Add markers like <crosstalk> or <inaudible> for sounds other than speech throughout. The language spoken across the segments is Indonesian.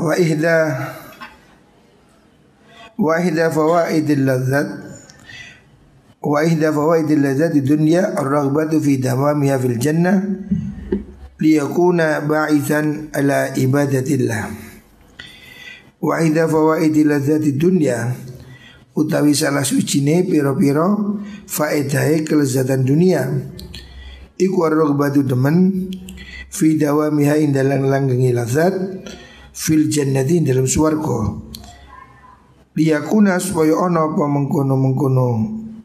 wa ihda wa ihda fawaidil ladzat wa ihda fawaidil ladzat di dunya ar-raghbatu fi dawamiha fil jannah liyakuna ba'ithan ala ibadatillah wa ihda fawaidil ladzat di dunya utawi salah sucine piro-piro faedahe kelezatan dunia. Iku ar-raghbatu demen fi dawamiha indalang langgengi lazat fil jannati dalam suarga liyakuna supaya ono apa mengkono mengkono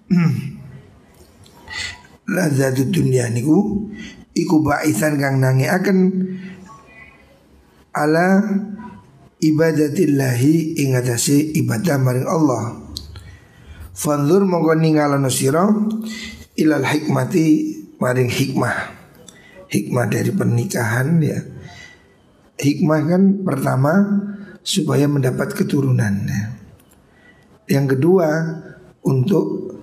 <clears throat> lazat dunia niku iku baisan kang nangi akan ala ibadatillahi ing atase ibadah maring Allah. Fanzur mongko ningalana sira ilal hikmati maring hikmah. Hikmah dari pernikahan ya hikmah kan pertama supaya mendapat keturunan. Yang kedua untuk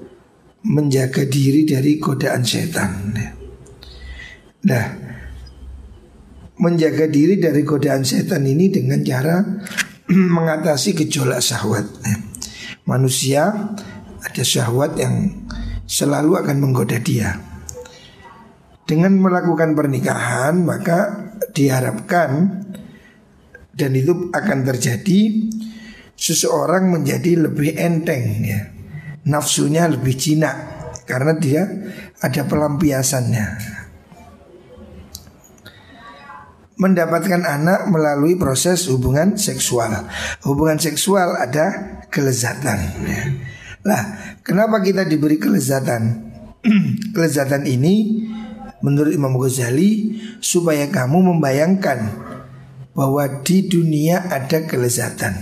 menjaga diri dari godaan setan. Nah, menjaga diri dari godaan setan ini dengan cara <clears throat> mengatasi gejolak syahwat. Manusia ada syahwat yang selalu akan menggoda dia. Dengan melakukan pernikahan maka diharapkan dan itu akan terjadi seseorang menjadi lebih enteng ya. Nafsunya lebih jinak karena dia ada pelampiasannya. Mendapatkan anak melalui proses hubungan seksual. Hubungan seksual ada kelezatan ya. Lah, kenapa kita diberi kelezatan? <clears throat> kelezatan ini menurut Imam Ghazali supaya kamu membayangkan bahwa di dunia ada kelezatan.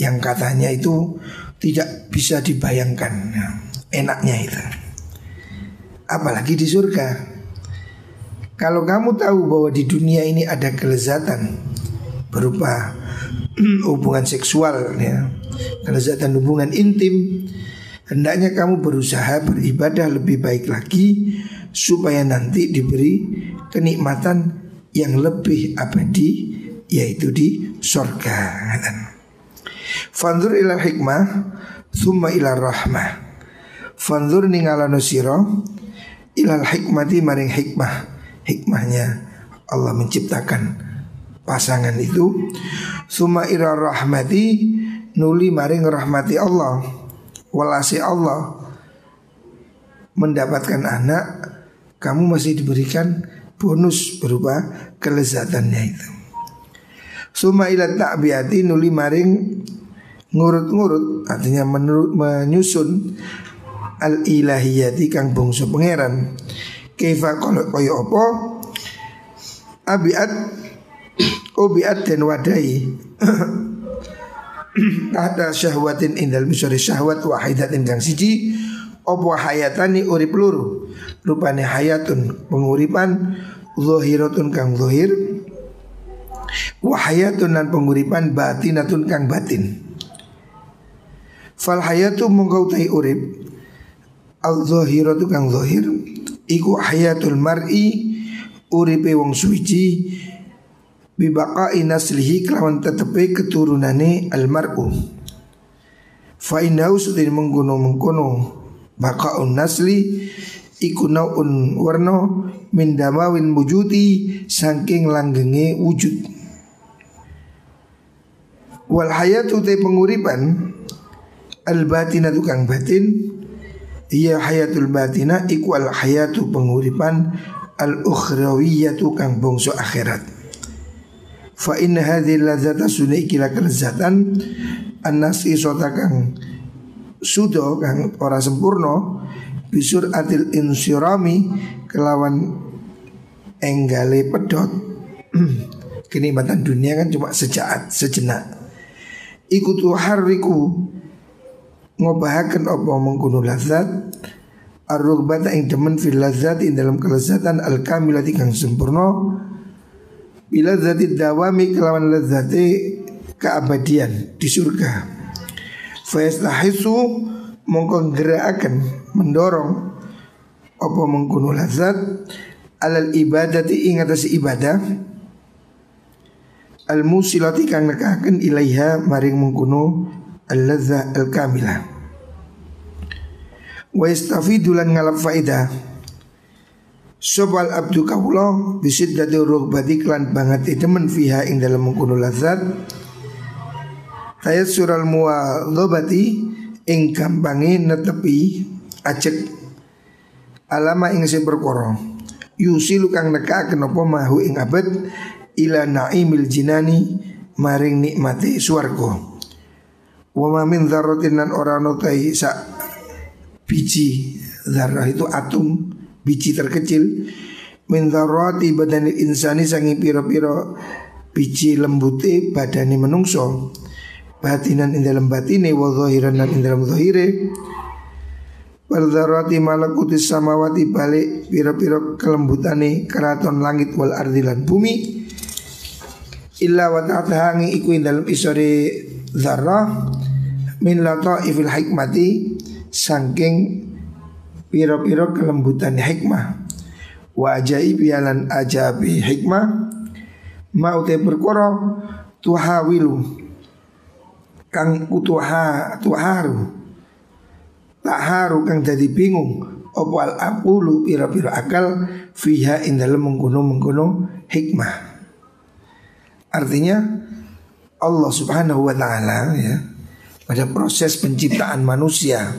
Yang katanya itu tidak bisa dibayangkan. Nah, enaknya itu. Apalagi di surga. Kalau kamu tahu bahwa di dunia ini ada kelezatan berupa <clears throat> hubungan seksual ya kelezatan hubungan intim hendaknya kamu berusaha beribadah lebih baik lagi supaya nanti diberi kenikmatan yang lebih abadi yaitu di surga. Fanzur ila hikmah Thumma ila rahmah. Fanzur ningalano siro Ilal hikmati maring hikmah. Hikmahnya Allah menciptakan pasangan itu. Thumma ila rahmati Nuli maring rahmati Allah. Walasi Allah Mendapatkan anak Kamu masih diberikan bonus berupa kelezatannya itu. Suma ila ta'biyati nuli maring ngurut-ngurut artinya menurut menyusun al ilahiyati kang bangsa pangeran. Kaifa kalau koyo apa? Abiat ubiat dan wadai. <clears throat> Ada syahwatin indal misori syahwat wahidatin kang siji opo hayatani urip luru? Rupane hayatun penguripan zahiratun kang zahir Wahayatun dan penguripan batinatun kang batin. Fal hayatu mongkau tai urip Al zahiratu kang zahir Iku hayatul mar'i Uripe wong suci Bibaka inaslihi kelawan tetepe keturunane al mar'u. Fa inau sudah mengkono mengkono Baka'un nasli Iku naun warno Min damawin Sangking langgenge wujud. Wal hayatu te penguripan Al batina tukang batin Iya hayatul batina Iku al hayatu penguripan Al ukhrawiyatu kang bongso akhirat. Fa inna hadhil lazata sunai kila kelezatan An-nasi sota kang Sudo kang ora sempurna Bisur atil insirami Kelawan Enggale pedot <clears throat> Kenikmatan dunia kan cuma sejaat, sejenak. Ikutu hariku ngobahaken apa mengkuno lazat Ar-rugbata ing demen fil lazat ing dalam kelezatan al kamilati kang sempurna bila zati dawami kelawan lazati keabadian di surga. Fayastahisu mongko gerakaken mendorong apa mengkuno lazat alal ibadati ing atas ibadah al musilati kang nekaken ilaiha maring mengkuno al lazza al kamilah wa yastafidu lan ngalap faedah. Sobal abdu kawula bisid dadi rugbati klan banget demen fiha ing dalam mengkuno lazat Tayat sural muwadhabati ing gampange netepi acek alama ing sing perkara yusilu kang nekaken apa mahu ing abad ila naimil jinani maring nikmati swarga. Wa ma min dzarratin lan ora notai sak biji zarah itu atom biji terkecil. Min dzarrati badani insani sangi piro-piro biji lembute badani menungso batinan ing dalam batine wa zahiran lan ing dalam zahire. Bardharati malakuti samawati balik piro-piro kelembutane keraton langit wal ardi lan bumi. Illa wa ta'atahangi iku ing dalam isore zarrah Min lata ifil hikmati Sangking piro-piro kelembutan hikmah. Wa ajaib yalan ajabi hikmah. Mau te perkara tuhawilu kang utuha tuharu tak haru kang jadi bingung opo al aqulu pira-pira akal fiha in dalam mengkuno mengkuno hikmah? Artinya Allah subhanahu wa ta'ala ya pada proses penciptaan manusia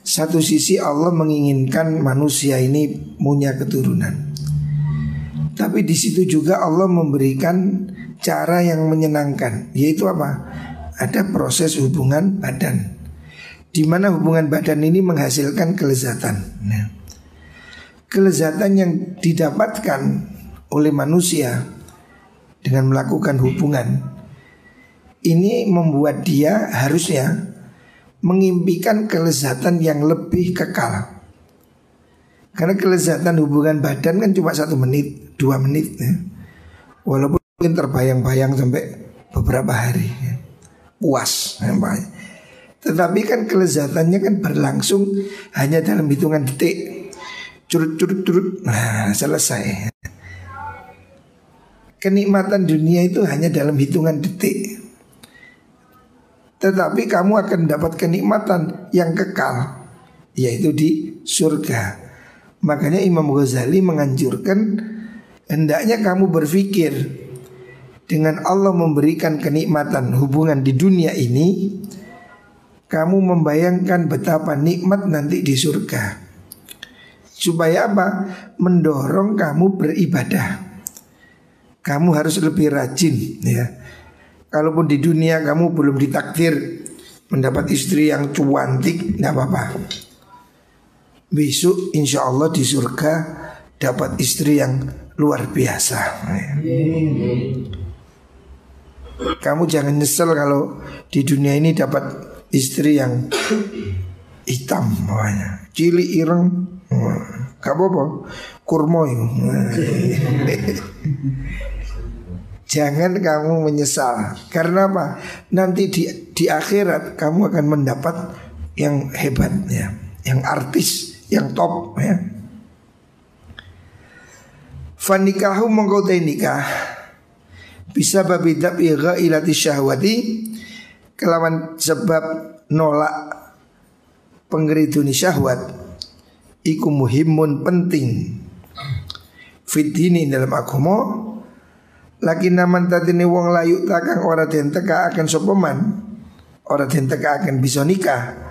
satu sisi Allah menginginkan manusia ini punya keturunan. Tapi di situ juga Allah memberikan cara yang menyenangkan yaitu apa ada proses hubungan badan di mana hubungan badan ini menghasilkan kelezatan. Nah, kelezatan yang didapatkan oleh manusia dengan melakukan hubungan ini membuat dia harusnya mengimpikan kelezatan yang lebih kekal. Karena kelezatan hubungan badan kan cuma satu menit, dua menit, ya. walaupun terbayang-bayang sampai beberapa hari. Ya puas. Tetapi kan kelezatannya kan berlangsung hanya dalam hitungan detik. Curut curut curut. Nah, selesai. Kenikmatan dunia itu hanya dalam hitungan detik. Tetapi kamu akan mendapat kenikmatan yang kekal yaitu di surga. Makanya Imam Ghazali menganjurkan hendaknya kamu berpikir dengan Allah memberikan kenikmatan hubungan di dunia ini kamu membayangkan betapa nikmat nanti di surga. Supaya apa? Mendorong kamu beribadah. Kamu harus lebih rajin ya. Kalaupun di dunia kamu belum ditakdir mendapat istri yang cuantik tidak apa-apa. Besok insya Allah di surga dapat istri yang luar biasa. Kamu jangan nyesel kalau di dunia ini dapat istri yang hitam pokoknya. Cili ireng. Gak apa-apa. Kurmoy. <laughs> Jangan kamu menyesal Karena apa? Nanti di, di akhirat kamu akan mendapat yang hebat ya Yang artis, yang top ya Fanikahu mengkau nikah bisa babi dabi ilati syahwati. Kelawan sebab nolak penggeriduni syahwat iku muhimun penting. Fitini dalam agama lagi naman tatini wong layu takang ora den teka akan sopeman ora den teka akan bisa nikah.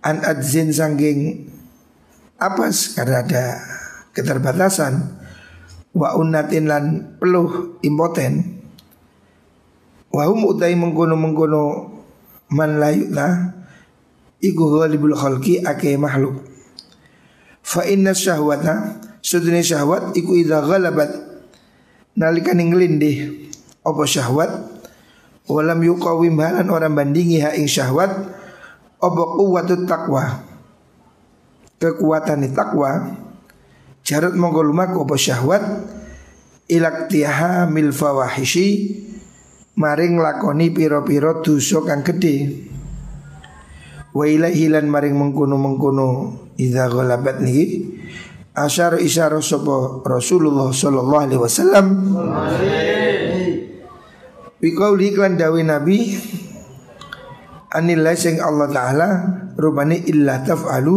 An adzin sangging apes karena ada keterbatasan. Wa unatin lan peluh impoten Wahum utai mengkono mengkono man layukna Iku ghalibul khalqi ake makhluk. Fa inna syahwata Sudini syahwat iku idha ghalabat. Nalikan ngelindih apa syahwat? Walam yuqawim halan orang bandingi ha ing syahwat apa quwwatut taqwa? Kekuatan takwa jarut monggo lumaku apa syahwat? Ilaktiha mil fawahishi maring lakoni piro-piro dosa kang gede wa ilaihi lan maring mengkono-mengkono idza ghalabat niki asyara isyara sapa Rasulullah sallallahu alaihi wasallam. Wikauli klan dawe Nabi Anillah sing Allah Ta'ala Rubani illa taf'alu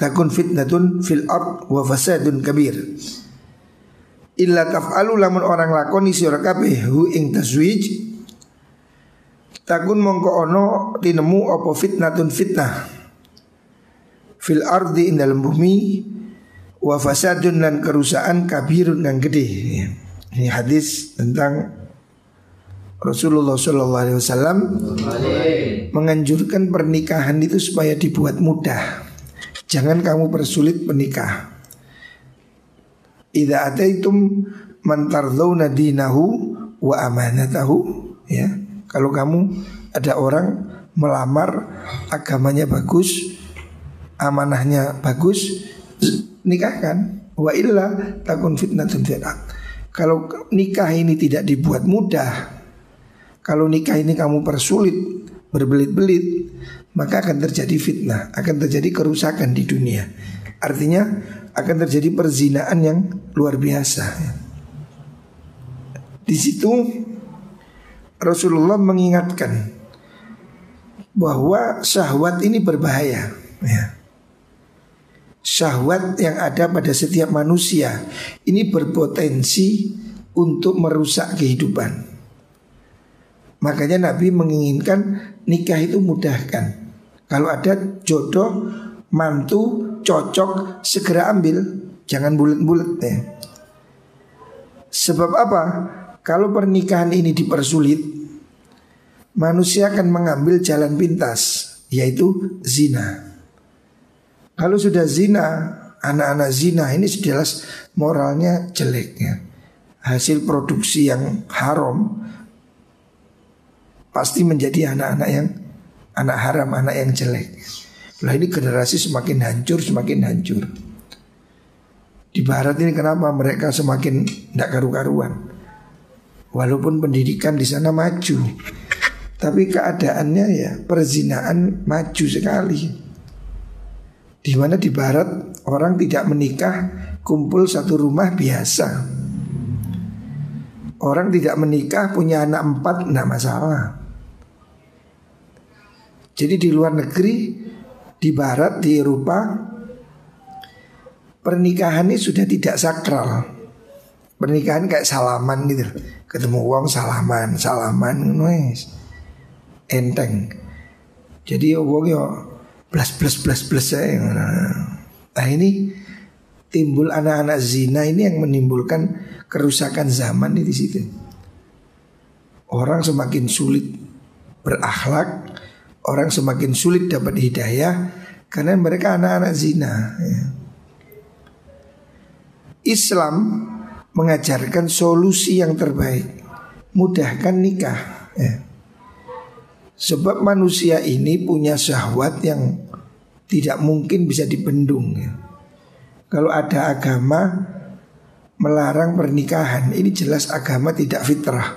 Takun fitnatun fil ard Wa fasadun kabir Illa taf'alu lamun orang lakoni sira kabeh hu ing taswij Takun mongko ono tinemu apa fitnatun fitnah Fil ardi ing dalam bumi Wa fasadun dan kerusakan kabirun yang gede Ini hadis tentang Rasulullah Shallallahu Alaihi Wasallam menganjurkan pernikahan itu supaya dibuat mudah. Jangan kamu persulit menikah. Ida ataitum mantardawna dinahu wa amanatahu ya. Kalau kamu ada orang melamar agamanya bagus, amanahnya bagus, nikahkan. Wa illa takun fitnatun fitnah. Kalau nikah ini tidak dibuat mudah, kalau nikah ini kamu persulit, berbelit-belit, maka akan terjadi fitnah, akan terjadi kerusakan di dunia. Artinya akan terjadi perzinaan yang luar biasa. Di situ Rasulullah mengingatkan bahwa syahwat ini berbahaya. Ya. Syahwat yang ada pada setiap manusia ini berpotensi untuk merusak kehidupan. Makanya Nabi menginginkan nikah itu mudahkan. Kalau ada jodoh, mantu, cocok, segera ambil. Jangan bulat-bulat ya. Sebab apa? Kalau pernikahan ini dipersulit, manusia akan mengambil jalan pintas, yaitu zina. Kalau sudah zina, anak-anak zina ini jelas moralnya jelek ya. Hasil produksi yang haram pasti menjadi anak-anak yang anak haram, anak yang jelek. Lah ini generasi semakin hancur, semakin hancur. Di barat ini kenapa mereka semakin tidak karu-karuan? Walaupun pendidikan di sana maju, tapi keadaannya ya perzinaan maju sekali. Di mana di barat orang tidak menikah kumpul satu rumah biasa. Orang tidak menikah punya anak empat tidak masalah. Jadi di luar negeri, di barat, di Eropa, pernikahan ini sudah tidak sakral. Pernikahan kayak salaman gitu. Ketemu uang salaman, salaman wes. Enteng. Jadi uang yo plus plus plus plus saya. Nah ini timbul anak-anak zina ini yang menimbulkan kerusakan zaman di situ. Orang semakin sulit berakhlak, orang semakin sulit dapat hidayah karena mereka anak-anak zina. Ya. Islam mengajarkan solusi yang terbaik, mudahkan nikah. Ya. Sebab manusia ini punya syahwat yang tidak mungkin bisa dibendung. Ya. Kalau ada agama melarang pernikahan, ini jelas agama tidak fitrah,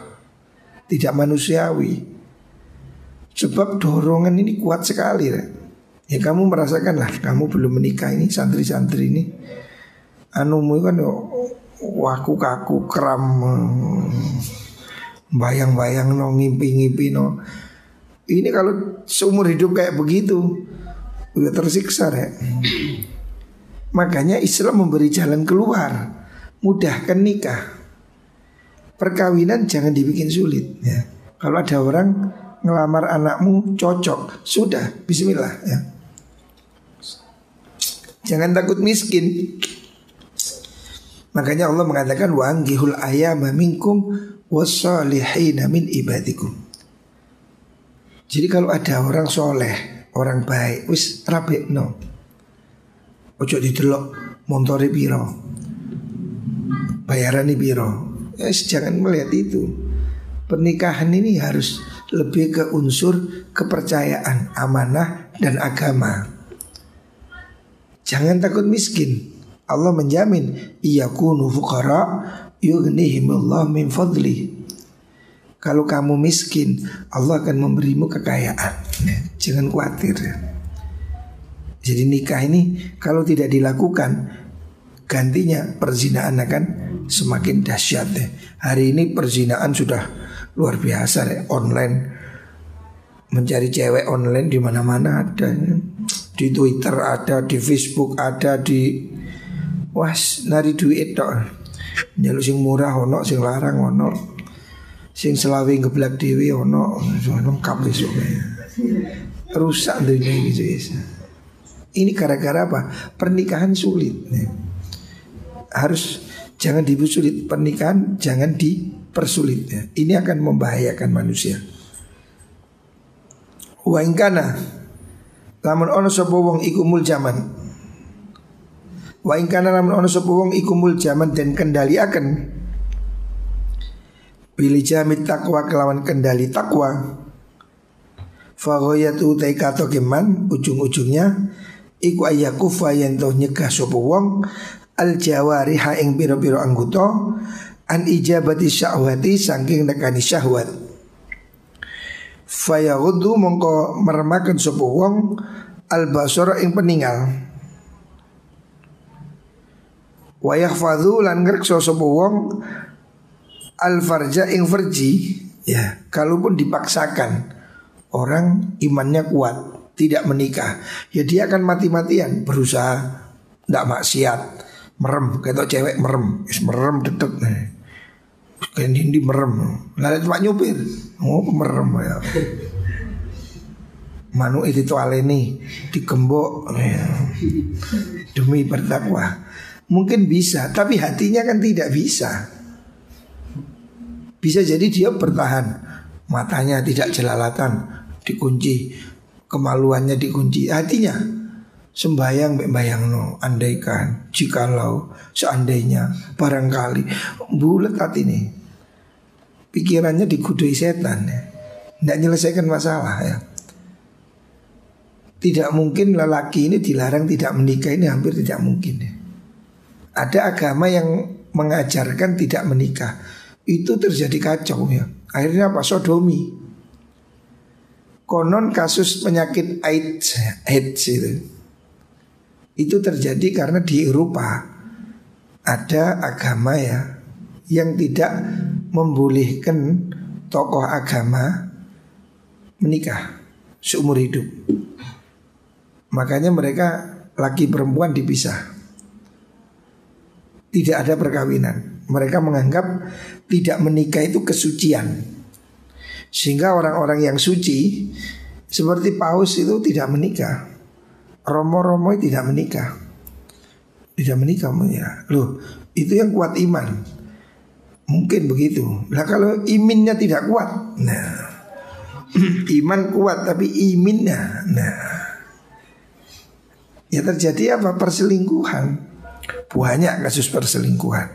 tidak manusiawi. Sebab dorongan ini kuat sekali ya. Ya kamu merasakan lah Kamu belum menikah ini santri-santri ini Anumu kan Waku kaku kram Bayang-bayang no ngimpi-ngimpi no Ini kalau seumur hidup kayak begitu Udah tersiksa ya Makanya Islam memberi jalan keluar Mudahkan nikah Perkawinan jangan dibikin sulit ya. Kalau ada orang ngelamar anakmu cocok, sudah bismillah ya. Jangan takut miskin. Makanya Allah mengatakan wa anggihul ayama minkum wassalihina min ibadikum. Jadi kalau ada orang soleh, orang baik, wis rapi no. Ojo didelok montore piro. Bayaran piro. Ya, jangan melihat itu. Pernikahan ini harus lebih ke unsur kepercayaan, amanah dan agama. Jangan takut miskin. Allah menjamin iyakunu fuqara yughnihimullah min fadli. Kalau kamu miskin, Allah akan memberimu kekayaan. <laughs> Jangan khawatir. Jadi nikah ini kalau tidak dilakukan gantinya perzinaan akan semakin dahsyat. Hari ini perzinaan sudah luar biasa deh, online. Mencari cewek online di mana-mana ada. Di Twitter ada di Facebook ada di was nari duit tok. Nyalu sing murah ono sing larang ono. Sing selawe geblak dewi ono. Lengkap wis rusak dunia gitu ini gara-gara apa? Pernikahan sulit. Harus jangan dipersulit pernikahan jangan dipersulit ya. ini akan membahayakan manusia wa ingkana lamun ono sapa wong iku muljaman Wa ing kana lamun ono sapa wong iku muljaman dan kendali akan Pilih jamit takwa kelawan kendali takwa Fagoyatu taikato keman ujung-ujungnya Iku ayakufa yang toh nyegah sapa wong Al jawariha ing biro-biro anggota An ijabati syahwati sangking nekani syahwat. Fayagudu mongko meremakan sapa wong Al basara ing peninggal. Wayah fadhu lan ngrekso sapa wong al farja ing farji. Ya. Kalaupun dipaksakan orang imannya kuat tidak menikah. Ya dia akan mati-matian berusaha tidak maksiat merem. Kayak cewek merem is merem detek. nih kayak ini merem. Lalu pak nyupir. Oh merem ya? Manu itu ini digembok ya. demi bertakwa Mungkin bisa, tapi hatinya kan tidak bisa. Bisa jadi dia bertahan, matanya tidak jelalatan, dikunci, kemaluannya dikunci, hatinya sembayang membayang no, andaikan, jikalau, seandainya, barangkali, bulat hati ini. Pikirannya digudui setan ya. Tidak menyelesaikan masalah ya. Tidak mungkin lelaki ini dilarang tidak menikah ini hampir tidak mungkin ya ada agama yang mengajarkan tidak menikah. Itu terjadi kacau ya. Akhirnya apa? Sodomi. Konon kasus penyakit AIDS, AIDS itu. Itu terjadi karena di Eropa ada agama ya yang tidak membolehkan tokoh agama menikah seumur hidup. Makanya mereka laki perempuan dipisah tidak ada perkawinan. Mereka menganggap tidak menikah itu kesucian. Sehingga orang-orang yang suci seperti paus itu tidak menikah. Romo-romo tidak menikah. Tidak menikah ya. Loh, itu yang kuat iman. Mungkin begitu. Nah kalau iminnya tidak kuat, nah <clears throat> iman kuat tapi iminnya, nah ya terjadi apa perselingkuhan. Banyak kasus perselingkuhan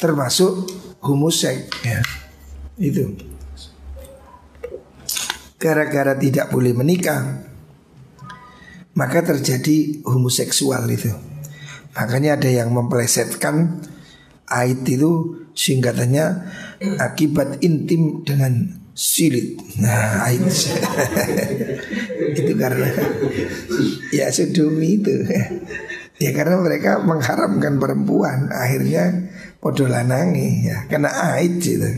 Termasuk homosek ya. Itu Gara-gara tidak boleh menikah Maka terjadi homoseksual itu Makanya ada yang memplesetkan Ait itu singkatannya Akibat intim dengan silit. Nah ait <laughs> Itu karena Ya sedumi itu. Ya karena mereka mengharamkan perempuan Akhirnya podo lanangi ya Kena aid gitu.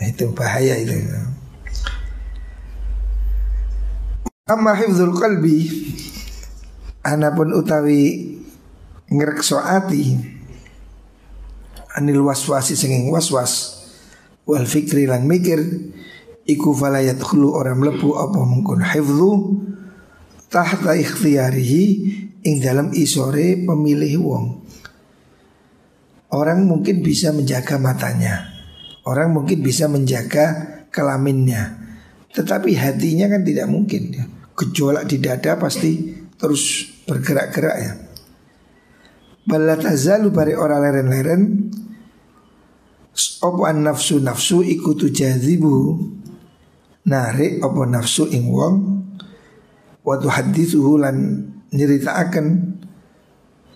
Nah, Itu bahaya itu. Amma hifzul qalbi Anapun utawi Ngerekso ati Anil waswasi senging waswas Wal fikri lan mikir Iku falayat khulu orang lepu Apa mungkun hifzu Tahta ikhtiyarihi ing dalam isore pemilih wong. Orang mungkin bisa menjaga matanya. Orang mungkin bisa menjaga kelaminnya. Tetapi hatinya kan tidak mungkin. Gejolak di dada pasti terus bergerak-gerak ya. Balatazalu bari orang leren-leren. Apa an nafsu nafsu ikutu jazibu Narik apa nafsu ing wong. Waktu hadithuhu lan akan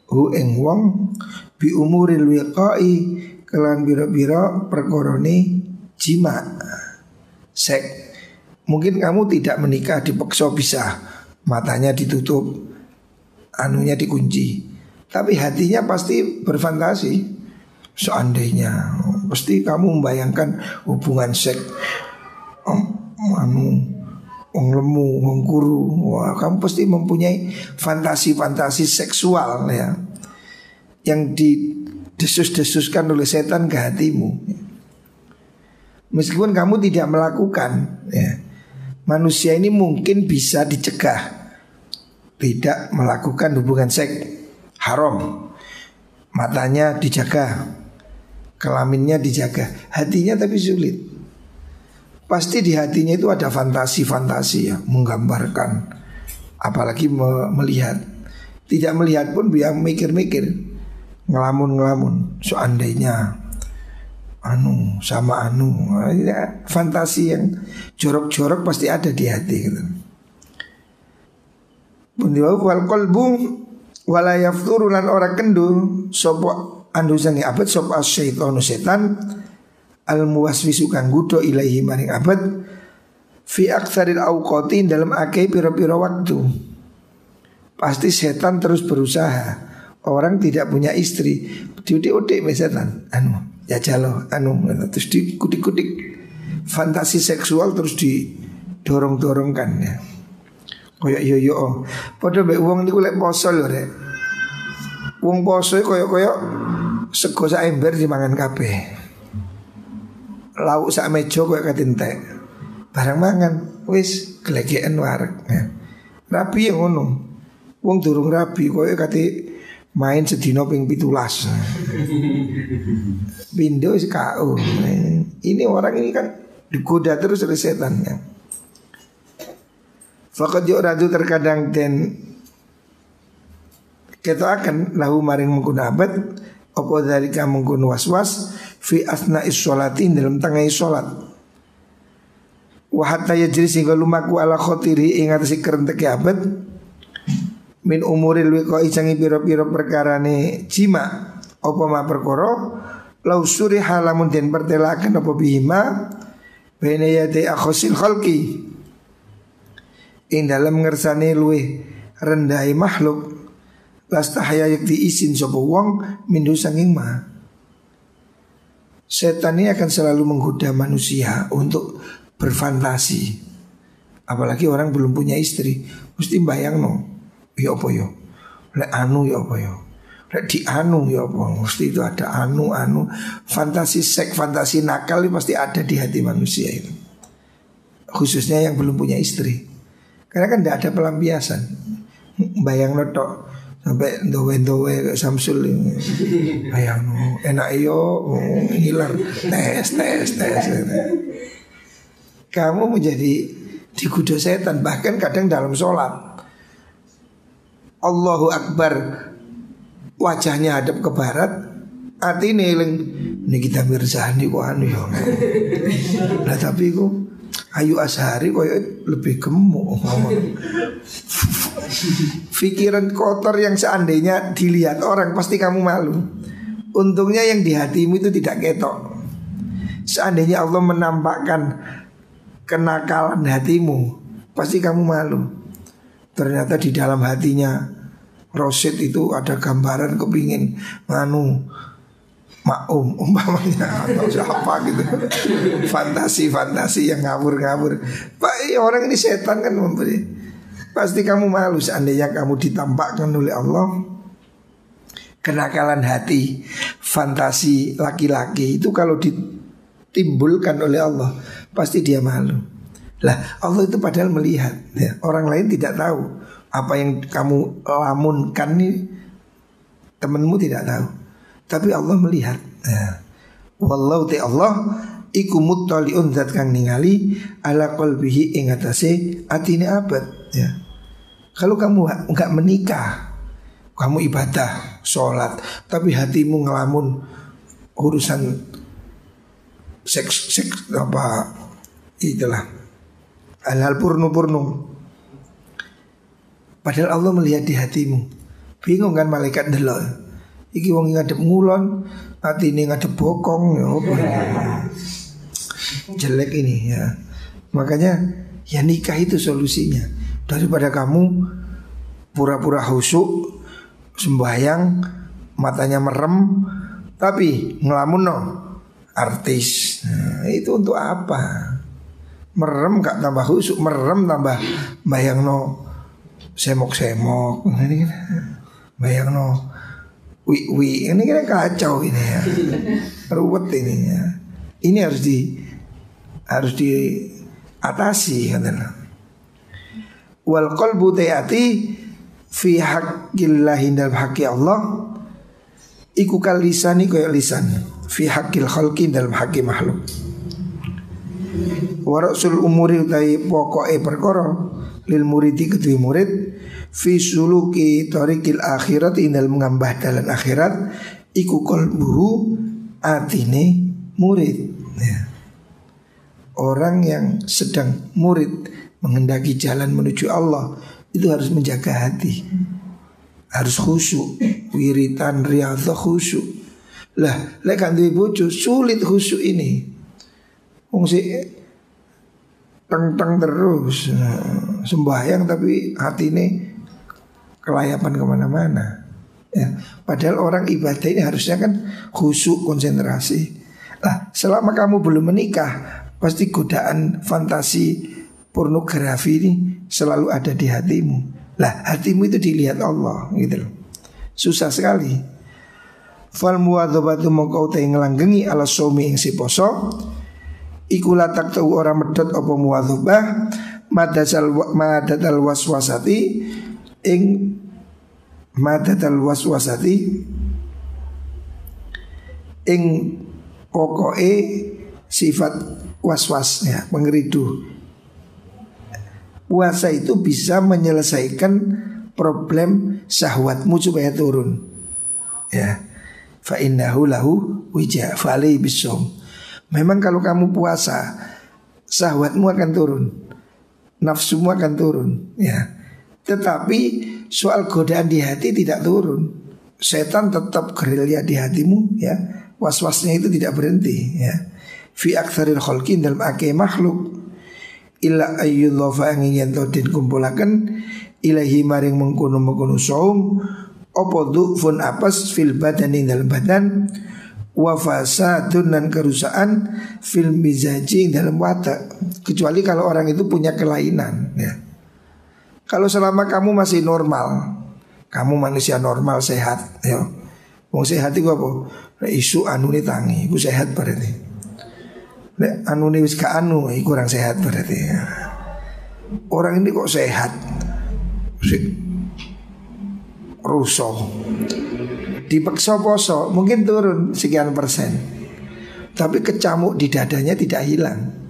Hu ing wong. Bi umuril wiqai Kelan biro-biro perkoroni jima. Sek Mungkin kamu tidak menikah dipaksa bisa Matanya ditutup Anunya dikunci Tapi hatinya pasti berfantasi. Seandainya Pasti kamu membayangkan hubungan seks anu, Wong lemu, wong guru Wah kamu pasti mempunyai fantasi-fantasi seksual ya. Yang didesus-desuskan oleh setan ke hatimu. Meskipun kamu tidak melakukan ya, Manusia ini mungkin bisa dicegah Tidak melakukan hubungan seks Haram. Matanya dijaga Kelaminnya dijaga Hatinya tapi sulit. Pasti di hatinya itu ada fantasi-fantasi ya Menggambarkan Apalagi me melihat. Tidak melihat pun biar mikir-mikir Ngelamun-ngelamun Seandainya Anu sama anu ya, Fantasi yang jorok-jorok pasti ada di hati gitu. Bundiwau wal kolbu Walayafturulan orang kendul Sopo andusane abad sop asyaitonu setan al muwaswisu kang gudo ilaihi maring abad fi aktsaril auqati dalam akeh pira-pira waktu. Pasti setan terus berusaha. Orang tidak punya istri diudik-udik setan. Anu ya jalo anu terus dikudik-kudik fantasi seksual terus didorong-dorongkan ya koyo yo yo oh. padha mbek wong niku lek poso lho rek wong poso koyo-koyo sego sak ember dimangan kabeh. Lauk sak meja koyo katintek. Barang mangan wis glegeken wareg. Ya. Rapi yang ngono. Wong durung rapi koyo kate main sedina ping 17. Bindo wis kau. Ini orang ini kan digoda terus oleh setan ya. Fakat radu terkadang dan kita akan lahu maring menggunakan apa dari kamu gun was-was Fi asna isolatin dalam tengah isolat Wahatta yajri sehingga lumaku ala khotiri ingat si kerentek abad Min umuril wiko icangi piro-piro perkara ni jima Apa ma perkoro Lau suri halamun dan pertelakan apa bihima Bene yate akhosil khalki Ing dalam ngersani luwe rendai makhluk Lastahaya yak diisin sapa wong mindu sanging ma. Setan ini akan selalu menggoda manusia untuk berfantasi. Apalagi orang belum punya istri, mesti bayang no. Ya apa ya? Lek anu ya apa ya? Lek di anu ya apa? Mesti itu ada anu anu fantasi seks, fantasi nakal ini pasti ada di hati manusia itu. Khususnya yang belum punya istri. Karena kan tidak ada pelampiasan. Bayang notok sampai dowe-dowe Samsul ini. Ayang enak iyo hilang tes tes tes kamu menjadi digudo setan bahkan kadang dalam sholat. Allahu Akbar wajahnya hadap ke barat hati neling ini kita mirzani kok anu nah tapi ku Ayu Ashari koyo lebih gemuk Pikiran kotor yang seandainya dilihat orang pasti kamu malu. Untungnya yang di hatimu itu tidak ketok. Seandainya Allah menampakkan kenakalan hatimu Pasti kamu malu. Ternyata di dalam hatinya Rosid itu ada gambaran kepingin Manu maum umpamanya. Atau siapa gitu. Fantasi-fantasi yang ngawur-ngawur pak iya, orang ini setan kan memberi pasti kamu malu seandainya kamu ditampakkan oleh Allah. Kenakalan hati fantasi laki-laki itu kalau ditimbulkan oleh Allah pasti dia malu. Lah Allah itu padahal melihat ya, orang lain tidak tahu apa yang kamu lamunkan nih temanmu tidak tahu tapi Allah melihat. Ya. Wallahu ta Allah iku muttaliun zat kang ningali ala qalbihi ing atase atine abad ya. Kalau kamu enggak menikah, kamu ibadah, sholat, tapi hatimu ngelamun urusan seks seks apa itulah hal-hal purnu-purnu. Padahal Allah melihat di hatimu. Bingung kan malaikat delol. Iki wong ngadep ngulon, hati ini ngadep bokong ya apa <laughs> Jelek ini ya. Makanya ya nikah itu solusinya. Daripada kamu pura-pura husuk, sembahyang, matanya merem, tapi ngelamun no artis. Nah, itu untuk apa? Merem gak tambah husuk, merem tambah bayang no semok-semok ini kan bayang no wi wi ini kan kacau ini ya. <laughs> Ruwet ini ya. Ini harus di harus diatasi katanya. Wal qalbu tayati fi haqqillahi dalam haqqi Allah iku kal lisani kaya lisan. Fi haqqil khalqi dalam haqqi makhluk. Warasul umuri utai pokoke perkara lil muridi kedua murid fi suluki tarikil akhirat indal mengambah dalam akhirat iku kolbuhu atine murid ya. Orang yang sedang murid mengendaki jalan menuju Allah itu harus menjaga hati. Harus khusyuk, wiritan riyadhah khusyuk. Lah, lek kan bojo sulit khusyuk ini. Wong si teng-teng terus. Nah, sembahyang tapi hati ini kelayapan ke mana-mana. Ya padahal orang ibadah ini harusnya kan khusyuk konsentrasi. Lah selama kamu belum menikah pasti godaan fantasi pornografi ini selalu ada di hatimu. Lah hatimu itu dilihat Allah gitu loh. Susah sekali. Fal muwadzabatu mongko te nglanggengi ala sumi ing si poso iku latak tahu orang medot apa muwadzabah madasal madadal waswasati ing madadal waswasati ing pokoke sifat waswas ya pengeridu puasa itu bisa menyelesaikan problem syahwatmu supaya turun ya. Fa innahu lahu wija fali bisom memang kalau kamu puasa syahwatmu akan turun nafsumu akan turun ya. Tetapi soal godaan di hati tidak turun. Setan tetap gerilya di hatimu ya. Was-wasnya itu tidak berhenti ya. Fi aktsaril khalqin dalam ake makhluk illa ayyudhafa angin den kumpulaken ilahi maring mengkono mengkono saum apa fun apas fil badani dalam badan wafasadun dan kerusakan film mizaji dalam watak kecuali kalau orang itu punya kelainan ya. Kalau selama kamu masih normal, kamu manusia normal sehat, ya. Mau sehat itu apa? isu anu nih tangi, iku sehat berarti. Nek anu nih wis anu, kurang sehat berarti. Ya. Orang ini kok sehat? Rusuh dipeksa poso mungkin turun sekian persen. Tapi kecamuk di dadanya tidak hilang.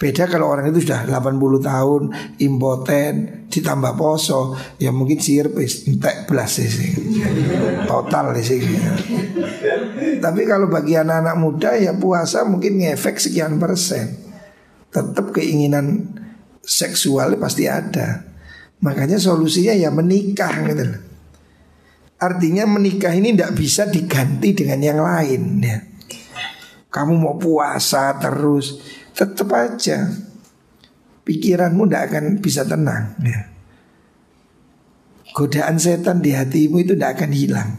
Beda kalau orang itu sudah 80 tahun impoten ditambah poso ya mungkin sirpis entek belas sih total sih. Tapi kalau bagi anak-anak muda ya puasa mungkin ngefek sekian persen. Tetap keinginan seksual pasti ada. Makanya solusinya ya menikah gitu Artinya menikah ini tidak bisa diganti dengan yang lain ya. Kamu mau puasa terus Tetap aja Pikiranmu tidak akan bisa tenang ya. Godaan setan di hatimu itu tidak akan hilang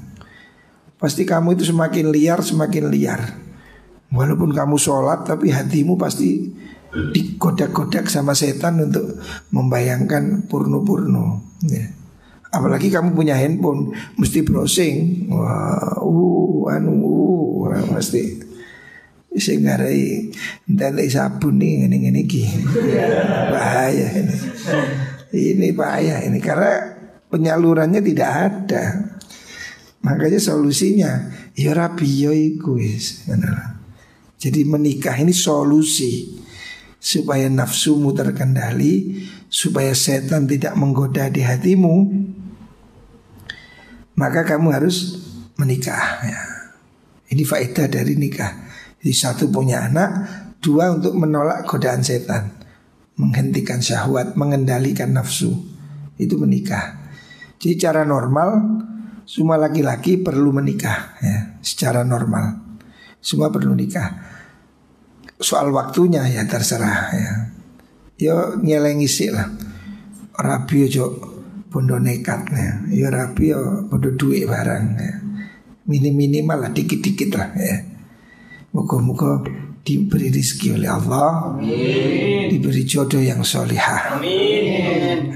Pasti kamu itu semakin liar semakin liar Walaupun kamu sholat tapi hatimu pasti digodak-godak sama setan untuk membayangkan purno-purno ya. Apalagi kamu punya handphone Mesti browsing. Wah, uh, anu, uh, mesti Saya ngarai sabun nih ini ini ki Bahaya ini. Ini bahaya ini Karena penyalurannya tidak ada. Makanya solusinya Ya rapi ya Jadi menikah ini solusi Supaya nafsumu terkendali Supaya setan tidak menggoda di hatimu maka kamu harus menikah ya. Ini faedah dari nikah Jadi satu punya anak, dua untuk menolak godaan setan, menghentikan syahwat, mengendalikan nafsu. Itu menikah. Jadi cara normal semua laki-laki perlu menikah ya, secara normal. Semua perlu nikah. Soal waktunya ya terserah ya. Yo nyelengi sih lah. Rabi yo bondo nekat ya. Yo rabi yo bondo duit barang ya. Minim minimal lah dikit-dikit lah ya. Moga-moga diberi rezeki oleh Allah, Amin. diberi jodoh yang solihah. Amin.